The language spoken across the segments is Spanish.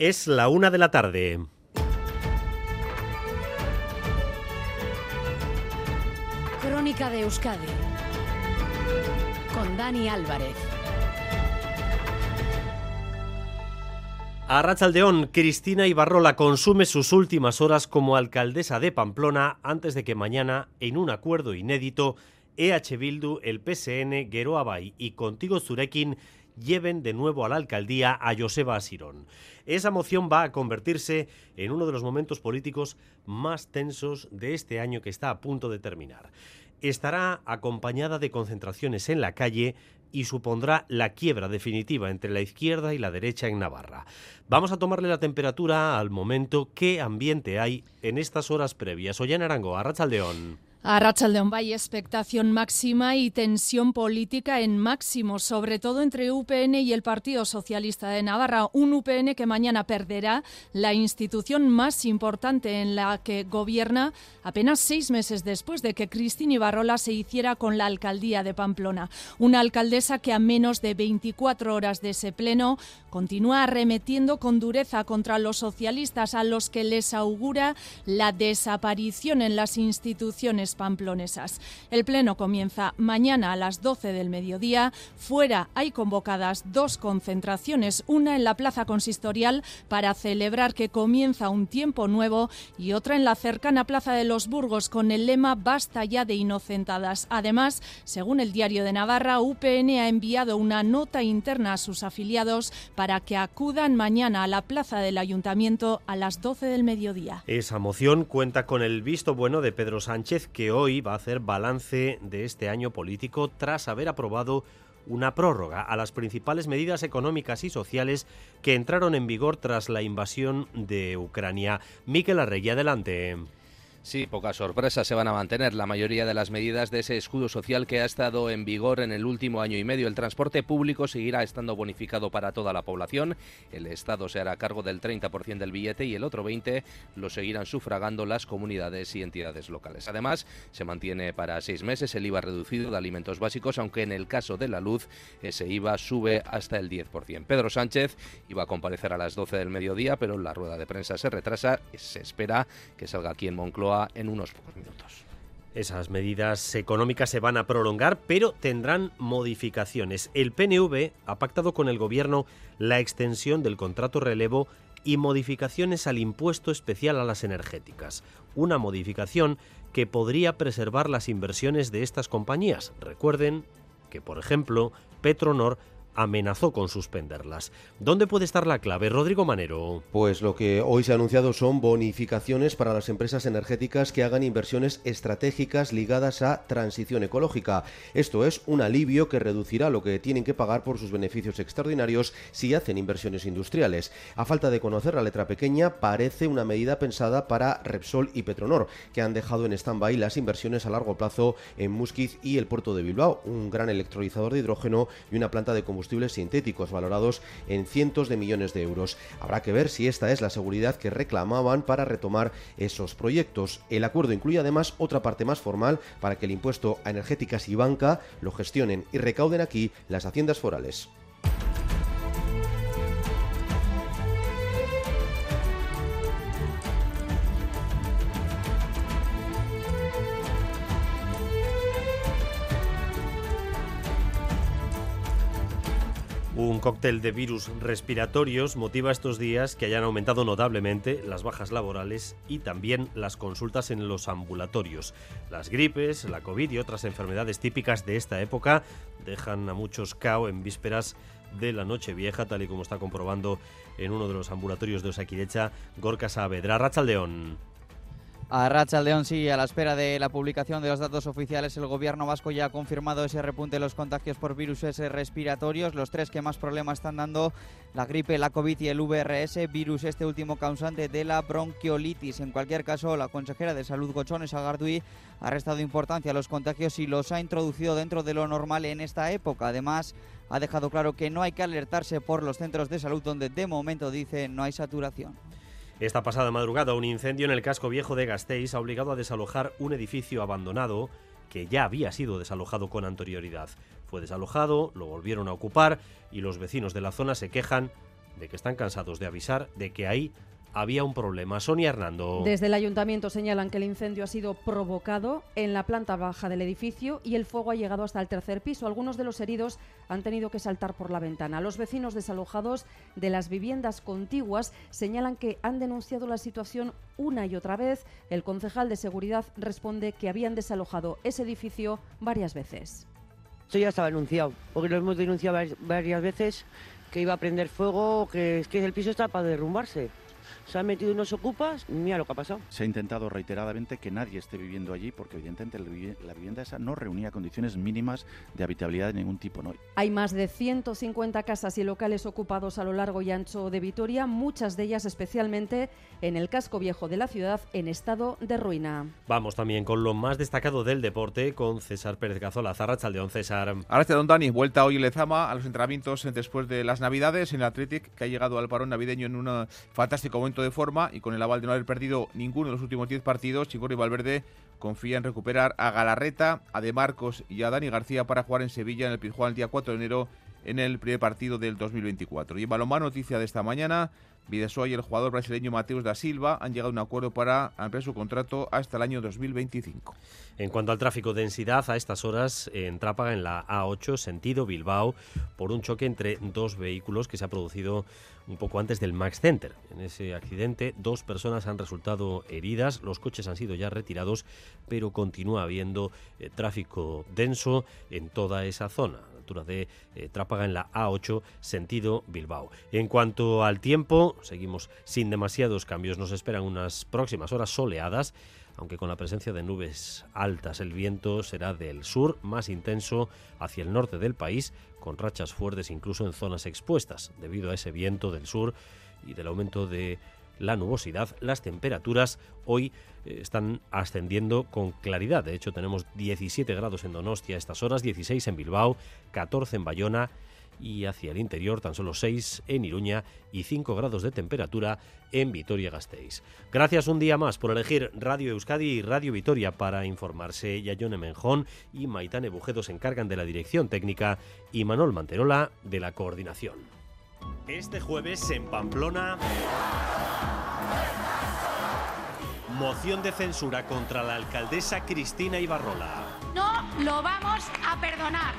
Es la una de la tarde. Crónica de Euskadi con Dani Álvarez. A Rachaldeón, Cristina Ibarrola consume sus últimas horas como alcaldesa de Pamplona antes de que mañana, en un acuerdo inédito, EH Bildu, el PSN, Geroa Bay y Contigo Zurekin lleven de nuevo a la alcaldía a Joseba Asirón. Esa moción va a convertirse en uno de los momentos políticos más tensos de este año que está a punto de terminar. Estará acompañada de concentraciones en la calle y supondrá la quiebra definitiva entre la izquierda y la derecha en Navarra. Vamos a tomarle la temperatura al momento. ¿Qué ambiente hay en estas horas previas? Ollana Arango, Arrachaldeón. A Rachaldeón hay expectación máxima y tensión política en máximo, sobre todo entre UPN y el Partido Socialista de Navarra. Un UPN que mañana perderá la institución más importante en la que gobierna apenas seis meses después de que Cristina Ibarrola se hiciera con la alcaldía de Pamplona. Una alcaldesa que a menos de 24 horas de ese pleno continúa arremetiendo con dureza contra los socialistas a los que les augura la desaparición en las instituciones pamplonesas. El pleno comienza mañana a las 12 del mediodía. Fuera hay convocadas dos concentraciones, una en la Plaza Consistorial para celebrar que comienza un tiempo nuevo y otra en la cercana Plaza de los Burgos con el lema Basta ya de inocentadas. Además, según el Diario de Navarra, UPN ha enviado una nota interna a sus afiliados para que acudan mañana a la plaza del ayuntamiento a las 12 del mediodía. Esa moción cuenta con el visto bueno de Pedro Sánchez, que hoy va a hacer balance de este año político tras haber aprobado una prórroga a las principales medidas económicas y sociales que entraron en vigor tras la invasión de Ucrania. Miquel Arregui, adelante. Sí, pocas sorpresas se van a mantener la mayoría de las medidas de ese escudo social que ha estado en vigor en el último año y medio. El transporte público seguirá estando bonificado para toda la población. El Estado se hará cargo del 30% del billete y el otro 20% lo seguirán sufragando las comunidades y entidades locales. Además, se mantiene para seis meses el IVA reducido de alimentos básicos, aunque en el caso de la luz ese IVA sube hasta el 10%. Pedro Sánchez iba a comparecer a las 12 del mediodía, pero la rueda de prensa se retrasa. Se espera que salga aquí en Moncloa en unos pocos minutos. Esas medidas económicas se van a prolongar, pero tendrán modificaciones. El PNV ha pactado con el Gobierno la extensión del contrato relevo y modificaciones al impuesto especial a las energéticas. Una modificación que podría preservar las inversiones de estas compañías. Recuerden que, por ejemplo, Petronor amenazó con suspenderlas. ¿Dónde puede estar la clave, Rodrigo Manero? Pues lo que hoy se ha anunciado son bonificaciones para las empresas energéticas que hagan inversiones estratégicas ligadas a transición ecológica. Esto es un alivio que reducirá lo que tienen que pagar por sus beneficios extraordinarios si hacen inversiones industriales. A falta de conocer la letra pequeña, parece una medida pensada para Repsol y Petronor, que han dejado en stand-by las inversiones a largo plazo en Musquiz y el puerto de Bilbao, un gran electrolizador de hidrógeno y una planta de combustible sintéticos valorados en cientos de millones de euros. Habrá que ver si esta es la seguridad que reclamaban para retomar esos proyectos. El acuerdo incluye además otra parte más formal para que el impuesto a energéticas y banca lo gestionen y recauden aquí las haciendas forales. Un cóctel de virus respiratorios motiva estos días que hayan aumentado notablemente las bajas laborales y también las consultas en los ambulatorios. Las gripes, la COVID y otras enfermedades típicas de esta época dejan a muchos cao en vísperas de la noche vieja, tal y como está comprobando en uno de los ambulatorios de Osaquirecha, Gorka Saavedra. Rachaldeón. A Racha León sí, a la espera de la publicación de los datos oficiales, el gobierno vasco ya ha confirmado ese repunte de los contagios por virus respiratorios. Los tres que más problemas están dando, la gripe, la COVID y el VRS, virus este último causante de la bronquiolitis. En cualquier caso, la consejera de Salud, Gochones Agardui, ha restado importancia a los contagios y los ha introducido dentro de lo normal en esta época. Además, ha dejado claro que no hay que alertarse por los centros de salud donde de momento dice no hay saturación. Esta pasada madrugada, un incendio en el casco viejo de Gasteiz ha obligado a desalojar un edificio abandonado que ya había sido desalojado con anterioridad. Fue desalojado, lo volvieron a ocupar y los vecinos de la zona se quejan de que están cansados de avisar de que hay había un problema. Sonia Hernando. Desde el ayuntamiento señalan que el incendio ha sido provocado en la planta baja del edificio y el fuego ha llegado hasta el tercer piso. Algunos de los heridos han tenido que saltar por la ventana. Los vecinos desalojados de las viviendas contiguas señalan que han denunciado la situación una y otra vez. El concejal de seguridad responde que habían desalojado ese edificio varias veces. Esto ya estaba anunciado, porque lo hemos denunciado varias veces que iba a prender fuego, que es que el piso está para derrumbarse se han metido unos ocupas, mira lo que ha pasado. Se ha intentado reiteradamente que nadie esté viviendo allí porque evidentemente la vivienda esa no reunía condiciones mínimas de habitabilidad de ningún tipo. ¿no? Hay más de 150 casas y locales ocupados a lo largo y ancho de Vitoria, muchas de ellas especialmente en el casco viejo de la ciudad en estado de ruina. Vamos también con lo más destacado del deporte con César Pérez Gazola, Zarrachaldeón César. Gracias, don Dani. Vuelta hoy Lezama a los entrenamientos después de las Navidades en el Athletic, que ha llegado al parón navideño en un fantástico momento de forma y con el aval de no haber perdido ninguno de los últimos 10 partidos, Chingorri Valverde confía en recuperar a Galarreta, a De Marcos y a Dani García para jugar en Sevilla en el Pizjuán el día 4 de enero en el primer partido del 2024. Y en balonmano, noticia de esta mañana, Videsoa y el jugador brasileño Mateus da Silva han llegado a un acuerdo para ampliar su contrato hasta el año 2025. En cuanto al tráfico, densidad a estas horas en Trápaga, en la A8, sentido Bilbao, por un choque entre dos vehículos que se ha producido un poco antes del Max Center. En ese accidente, dos personas han resultado heridas, los coches han sido ya retirados, pero continúa habiendo eh, tráfico denso en toda esa zona de eh, Trápaga en la A8 sentido Bilbao. En cuanto al tiempo, seguimos sin demasiados cambios. Nos esperan unas próximas horas soleadas aunque con la presencia de nubes altas. El viento será del sur, más intenso hacia el norte del país, con rachas fuertes incluso en zonas expuestas. Debido a ese viento del sur y del aumento de la nubosidad, las temperaturas hoy eh, están ascendiendo con claridad. De hecho, tenemos 17 grados en Donostia a estas horas, 16 en Bilbao, 14 en Bayona y hacia el interior tan solo 6 en Iruña y 5 grados de temperatura en Vitoria-Gasteiz. Gracias un día más por elegir Radio Euskadi y Radio Vitoria para informarse. Yayone Menjón y Maitane Bujedo se encargan de la dirección técnica y Manol Manterola de la coordinación. Este jueves en Pamplona... Moción de censura contra la alcaldesa Cristina Ibarrola. No lo vamos a perdonar.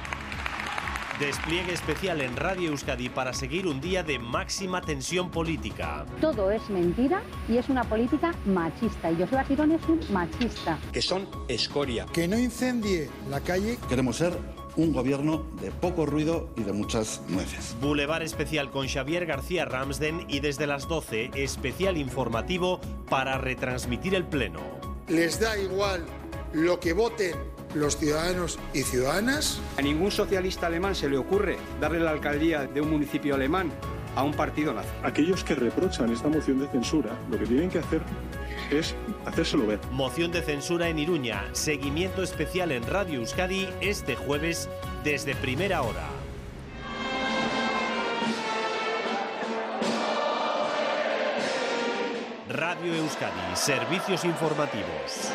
Despliegue especial en Radio Euskadi para seguir un día de máxima tensión política. Todo es mentira y es una política machista. Y José Girón es un machista. Que son escoria. Que no incendie la calle. Queremos ser un gobierno de poco ruido y de muchas nueces. Boulevard especial con Xavier García Ramsden y desde las 12 especial informativo para retransmitir el pleno. Les da igual lo que voten los ciudadanos y ciudadanas. A ningún socialista alemán se le ocurre darle la alcaldía de un municipio alemán a un partido nazi. Aquellos que reprochan esta moción de censura, lo que tienen que hacer es hacérselo ver. Moción de censura en Iruña, seguimiento especial en Radio Euskadi este jueves desde primera hora. Radio Euskadi, servicios informativos.